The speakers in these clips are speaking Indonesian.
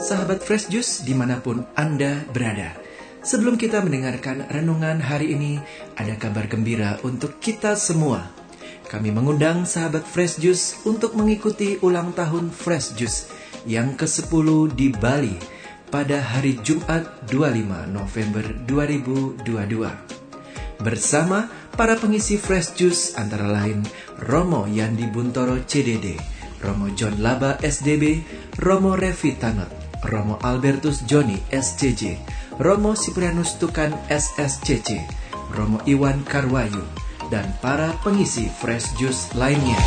Sahabat Fresh Juice di mana pun Anda berada. Sebelum kita mendengarkan renungan hari ini, ada kabar gembira untuk kita semua. Kami mengundang sahabat Fresh Juice untuk mengikuti ulang tahun Fresh Juice yang ke-10 di Bali pada hari Jumat 25 November 2022. Bersama para pengisi Fresh Juice antara lain Romo Yandi Buntoro CDD, Romo John Laba SDB, Romo Revi Tanot, Romo Albertus Joni SCJ, Romo Siprianus Tukan SSCC, Romo Iwan Karwayu, dan para pengisi Fresh Juice lainnya.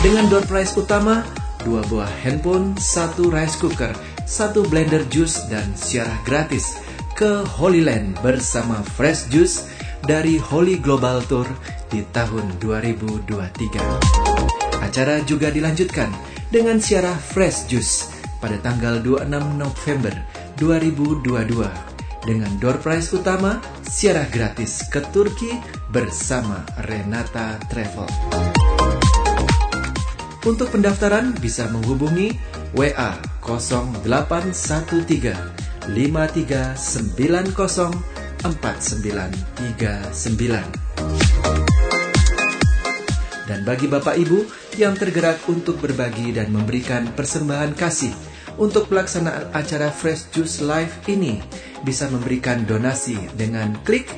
Dengan door prize utama, dua buah handphone, satu rice cooker, satu blender juice, dan siarah gratis ke Holy Land bersama Fresh Juice dari Holy Global Tour di tahun 2023. Acara juga dilanjutkan dengan siarah Fresh Juice pada tanggal 26 November 2022 dengan door prize utama siarah gratis ke Turki bersama Renata Travel. Untuk pendaftaran bisa menghubungi WA 0813 5390 4939. Dan bagi Bapak Ibu yang tergerak untuk berbagi dan memberikan persembahan kasih untuk pelaksanaan acara Fresh Juice Live ini bisa memberikan donasi dengan klik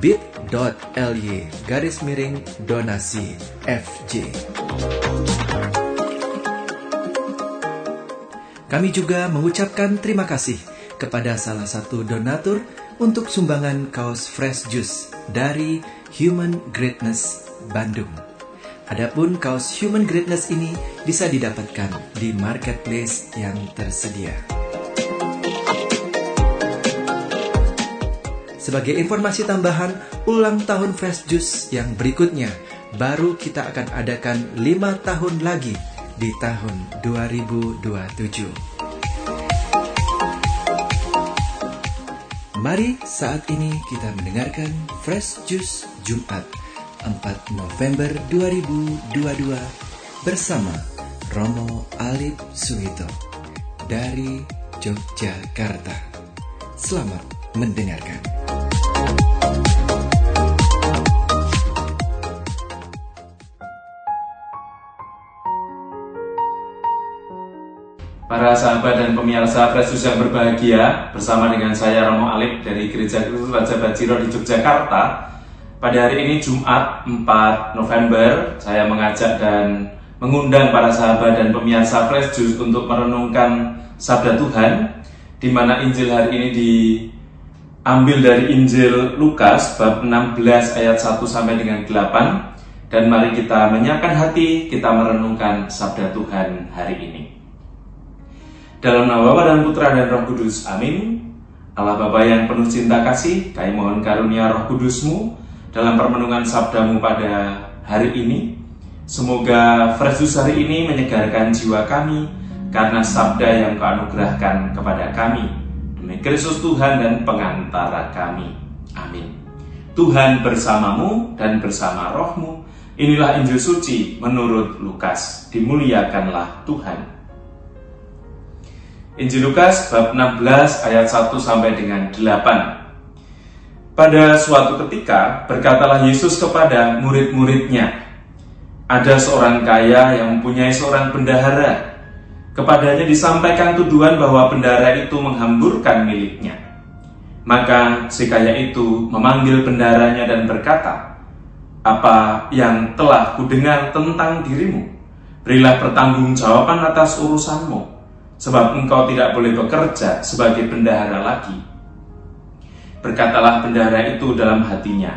bit.ly garis miring donasi FJ. Kami juga mengucapkan terima kasih kepada salah satu donatur untuk sumbangan kaos Fresh Juice dari Human Greatness Bandung. Adapun kaos Human Greatness ini bisa didapatkan di marketplace yang tersedia. Sebagai informasi tambahan, ulang tahun Fresh Juice yang berikutnya baru kita akan adakan 5 tahun lagi di tahun 2027. Mari saat ini kita mendengarkan Fresh Juice Jumat 4 November 2022 bersama Romo Alip Suwito dari Yogyakarta. Selamat mendengarkan. Para sahabat dan pemirsa Fresh yang berbahagia, bersama dengan saya Romo Alip dari Gereja Kristus Raja Bajiro di Yogyakarta, pada hari ini Jumat 4 November, saya mengajak dan mengundang para sahabat dan pemirsa Juice untuk merenungkan Sabda Tuhan, di mana Injil hari ini diambil dari Injil Lukas bab 16 ayat 1 sampai dengan 8. Dan mari kita menyiapkan hati, kita merenungkan Sabda Tuhan hari ini. Dalam nama Bapa dan Putra dan Roh Kudus, amin. Allah Bapa yang penuh cinta kasih, kami mohon karunia Roh Kudusmu, dalam permenungan sabdamu pada hari ini. Semoga Fresh hari ini menyegarkan jiwa kami karena sabda yang kau anugerahkan kepada kami. Demi Kristus Tuhan dan pengantara kami. Amin. Tuhan bersamamu dan bersama rohmu. Inilah Injil suci menurut Lukas. Dimuliakanlah Tuhan. Injil Lukas bab 16 ayat 1 sampai dengan 8. Pada suatu ketika, berkatalah Yesus kepada murid-muridnya, ada seorang kaya yang mempunyai seorang bendahara. Kepadanya disampaikan tuduhan bahwa bendahara itu menghamburkan miliknya. Maka si kaya itu memanggil bendaharanya dan berkata, Apa yang telah kudengar tentang dirimu? Berilah pertanggungjawaban atas urusanmu, sebab engkau tidak boleh bekerja sebagai bendahara lagi Berkatalah bendahara itu dalam hatinya,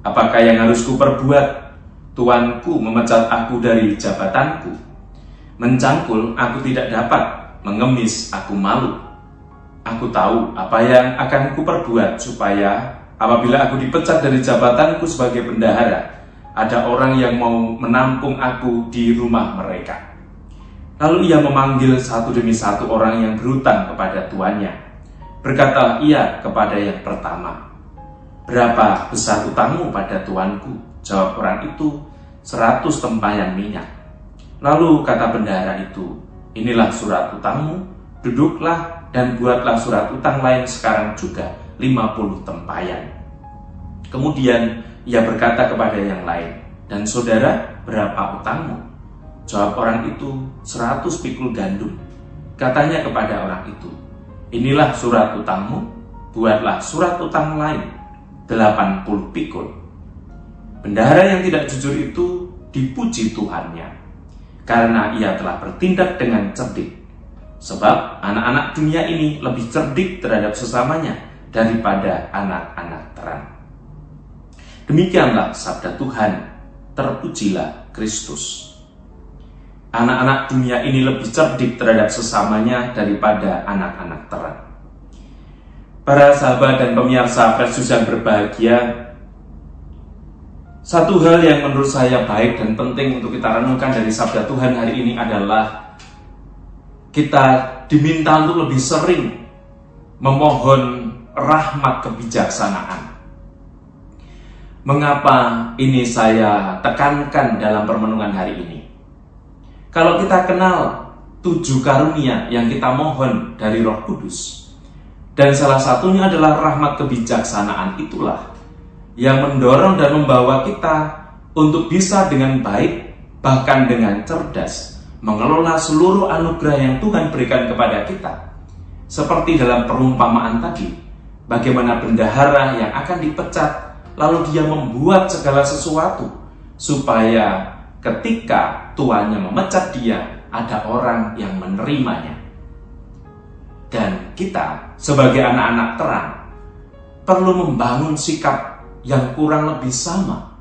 apakah yang harus kuperbuat? Tuanku memecat aku dari jabatanku. Mencangkul aku tidak dapat, mengemis aku malu. Aku tahu apa yang akan kuperbuat supaya apabila aku dipecat dari jabatanku sebagai bendahara, ada orang yang mau menampung aku di rumah mereka. Lalu ia memanggil satu demi satu orang yang berhutang kepada tuannya Berkatalah ia kepada yang pertama, Berapa besar utangmu pada tuanku? Jawab orang itu, seratus tempayan minyak. Lalu kata bendahara itu, inilah surat utangmu, duduklah dan buatlah surat utang lain sekarang juga 50 tempayan. Kemudian ia berkata kepada yang lain, dan saudara berapa utangmu? Jawab orang itu, 100 pikul gandum. Katanya kepada orang itu, inilah surat utangmu, buatlah surat utang lain, 80 pikul. Bendahara yang tidak jujur itu dipuji Tuhannya karena ia telah bertindak dengan cerdik. Sebab anak-anak dunia ini lebih cerdik terhadap sesamanya daripada anak-anak terang. Demikianlah sabda Tuhan, terpujilah Kristus. Anak-anak dunia ini lebih cerdik terhadap sesamanya daripada anak-anak terang. Para sahabat dan pemirsa Yesus yang berbahagia, satu hal yang menurut saya baik dan penting untuk kita renungkan dari sabda Tuhan hari ini adalah kita diminta untuk lebih sering memohon rahmat kebijaksanaan. Mengapa ini saya tekankan dalam permenungan hari ini? Kalau kita kenal tujuh karunia yang kita mohon dari Roh Kudus, dan salah satunya adalah rahmat kebijaksanaan itulah yang mendorong dan membawa kita untuk bisa dengan baik, bahkan dengan cerdas, mengelola seluruh anugerah yang Tuhan berikan kepada kita. Seperti dalam perumpamaan tadi, bagaimana bendahara yang akan dipecat, lalu dia membuat segala sesuatu supaya ketika tuannya memecat dia, ada orang yang menerimanya. Dan kita sebagai anak-anak terang perlu membangun sikap yang kurang lebih sama.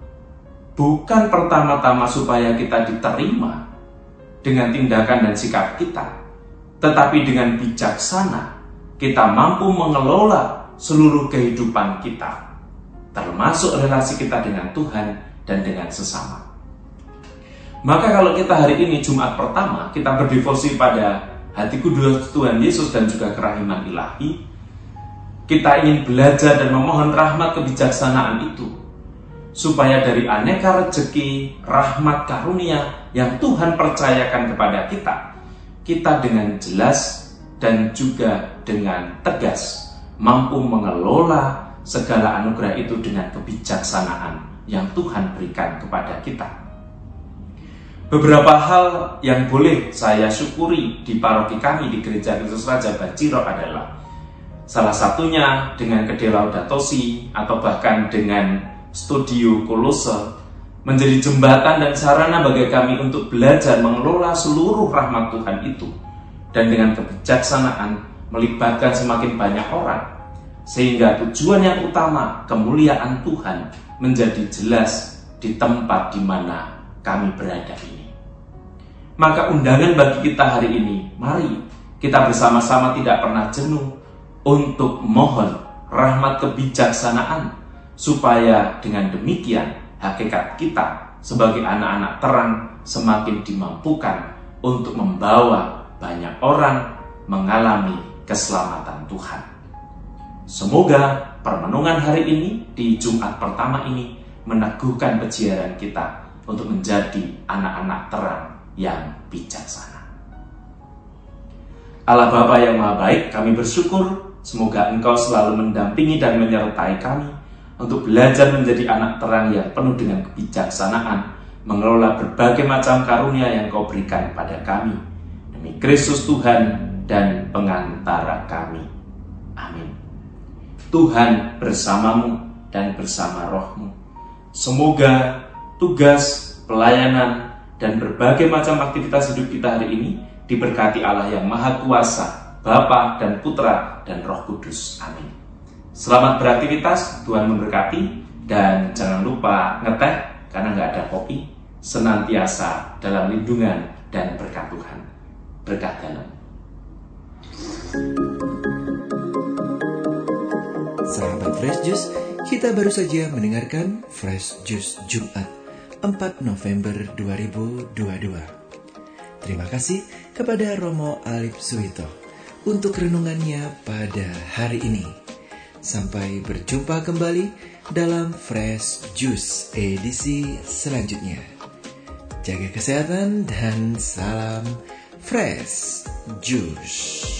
Bukan pertama-tama supaya kita diterima dengan tindakan dan sikap kita, tetapi dengan bijaksana kita mampu mengelola seluruh kehidupan kita, termasuk relasi kita dengan Tuhan dan dengan sesama. Maka kalau kita hari ini Jumat pertama, kita berdevosi pada hati kudus Tuhan Yesus dan juga kerahiman ilahi, kita ingin belajar dan memohon rahmat kebijaksanaan itu supaya dari aneka rezeki, rahmat karunia yang Tuhan percayakan kepada kita, kita dengan jelas dan juga dengan tegas mampu mengelola segala anugerah itu dengan kebijaksanaan yang Tuhan berikan kepada kita. Beberapa hal yang boleh saya syukuri di paroki kami di Gereja Kristus Raja Baciro adalah Salah satunya dengan Gede Laudatosi atau bahkan dengan Studio Kolose menjadi jembatan dan sarana bagi kami untuk belajar mengelola seluruh rahmat Tuhan itu dan dengan kebijaksanaan melibatkan semakin banyak orang sehingga tujuan yang utama kemuliaan Tuhan menjadi jelas di tempat di mana kami berada ini. Maka undangan bagi kita hari ini, mari kita bersama-sama tidak pernah jenuh untuk mohon rahmat kebijaksanaan supaya dengan demikian hakikat kita sebagai anak-anak terang semakin dimampukan untuk membawa banyak orang mengalami keselamatan Tuhan. Semoga permenungan hari ini di Jumat pertama ini meneguhkan pejiaran kita untuk menjadi anak-anak terang yang bijaksana. Allah Bapa yang Maha Baik, kami bersyukur Semoga Engkau selalu mendampingi dan menyertai kami untuk belajar menjadi anak terang yang penuh dengan kebijaksanaan, mengelola berbagai macam karunia yang Kau berikan pada kami. Demi Kristus Tuhan dan pengantara kami. Amin. Tuhan bersamamu dan bersama rohmu. Semoga tugas, pelayanan, dan berbagai macam aktivitas hidup kita hari ini diberkati Allah yang Maha Kuasa, Bapa dan Putra dan Roh Kudus. Amin. Selamat beraktivitas, Tuhan memberkati, dan jangan lupa ngeteh karena nggak ada kopi, senantiasa dalam lindungan dan berkat Tuhan. Berkat dalam. Sahabat Fresh Juice, kita baru saja mendengarkan Fresh Juice Jumat 4 November 2022. Terima kasih kepada Romo Alip Suito untuk renungannya pada hari ini. Sampai berjumpa kembali dalam Fresh Juice edisi selanjutnya. jaga kesehatan, dan salam fresh juice.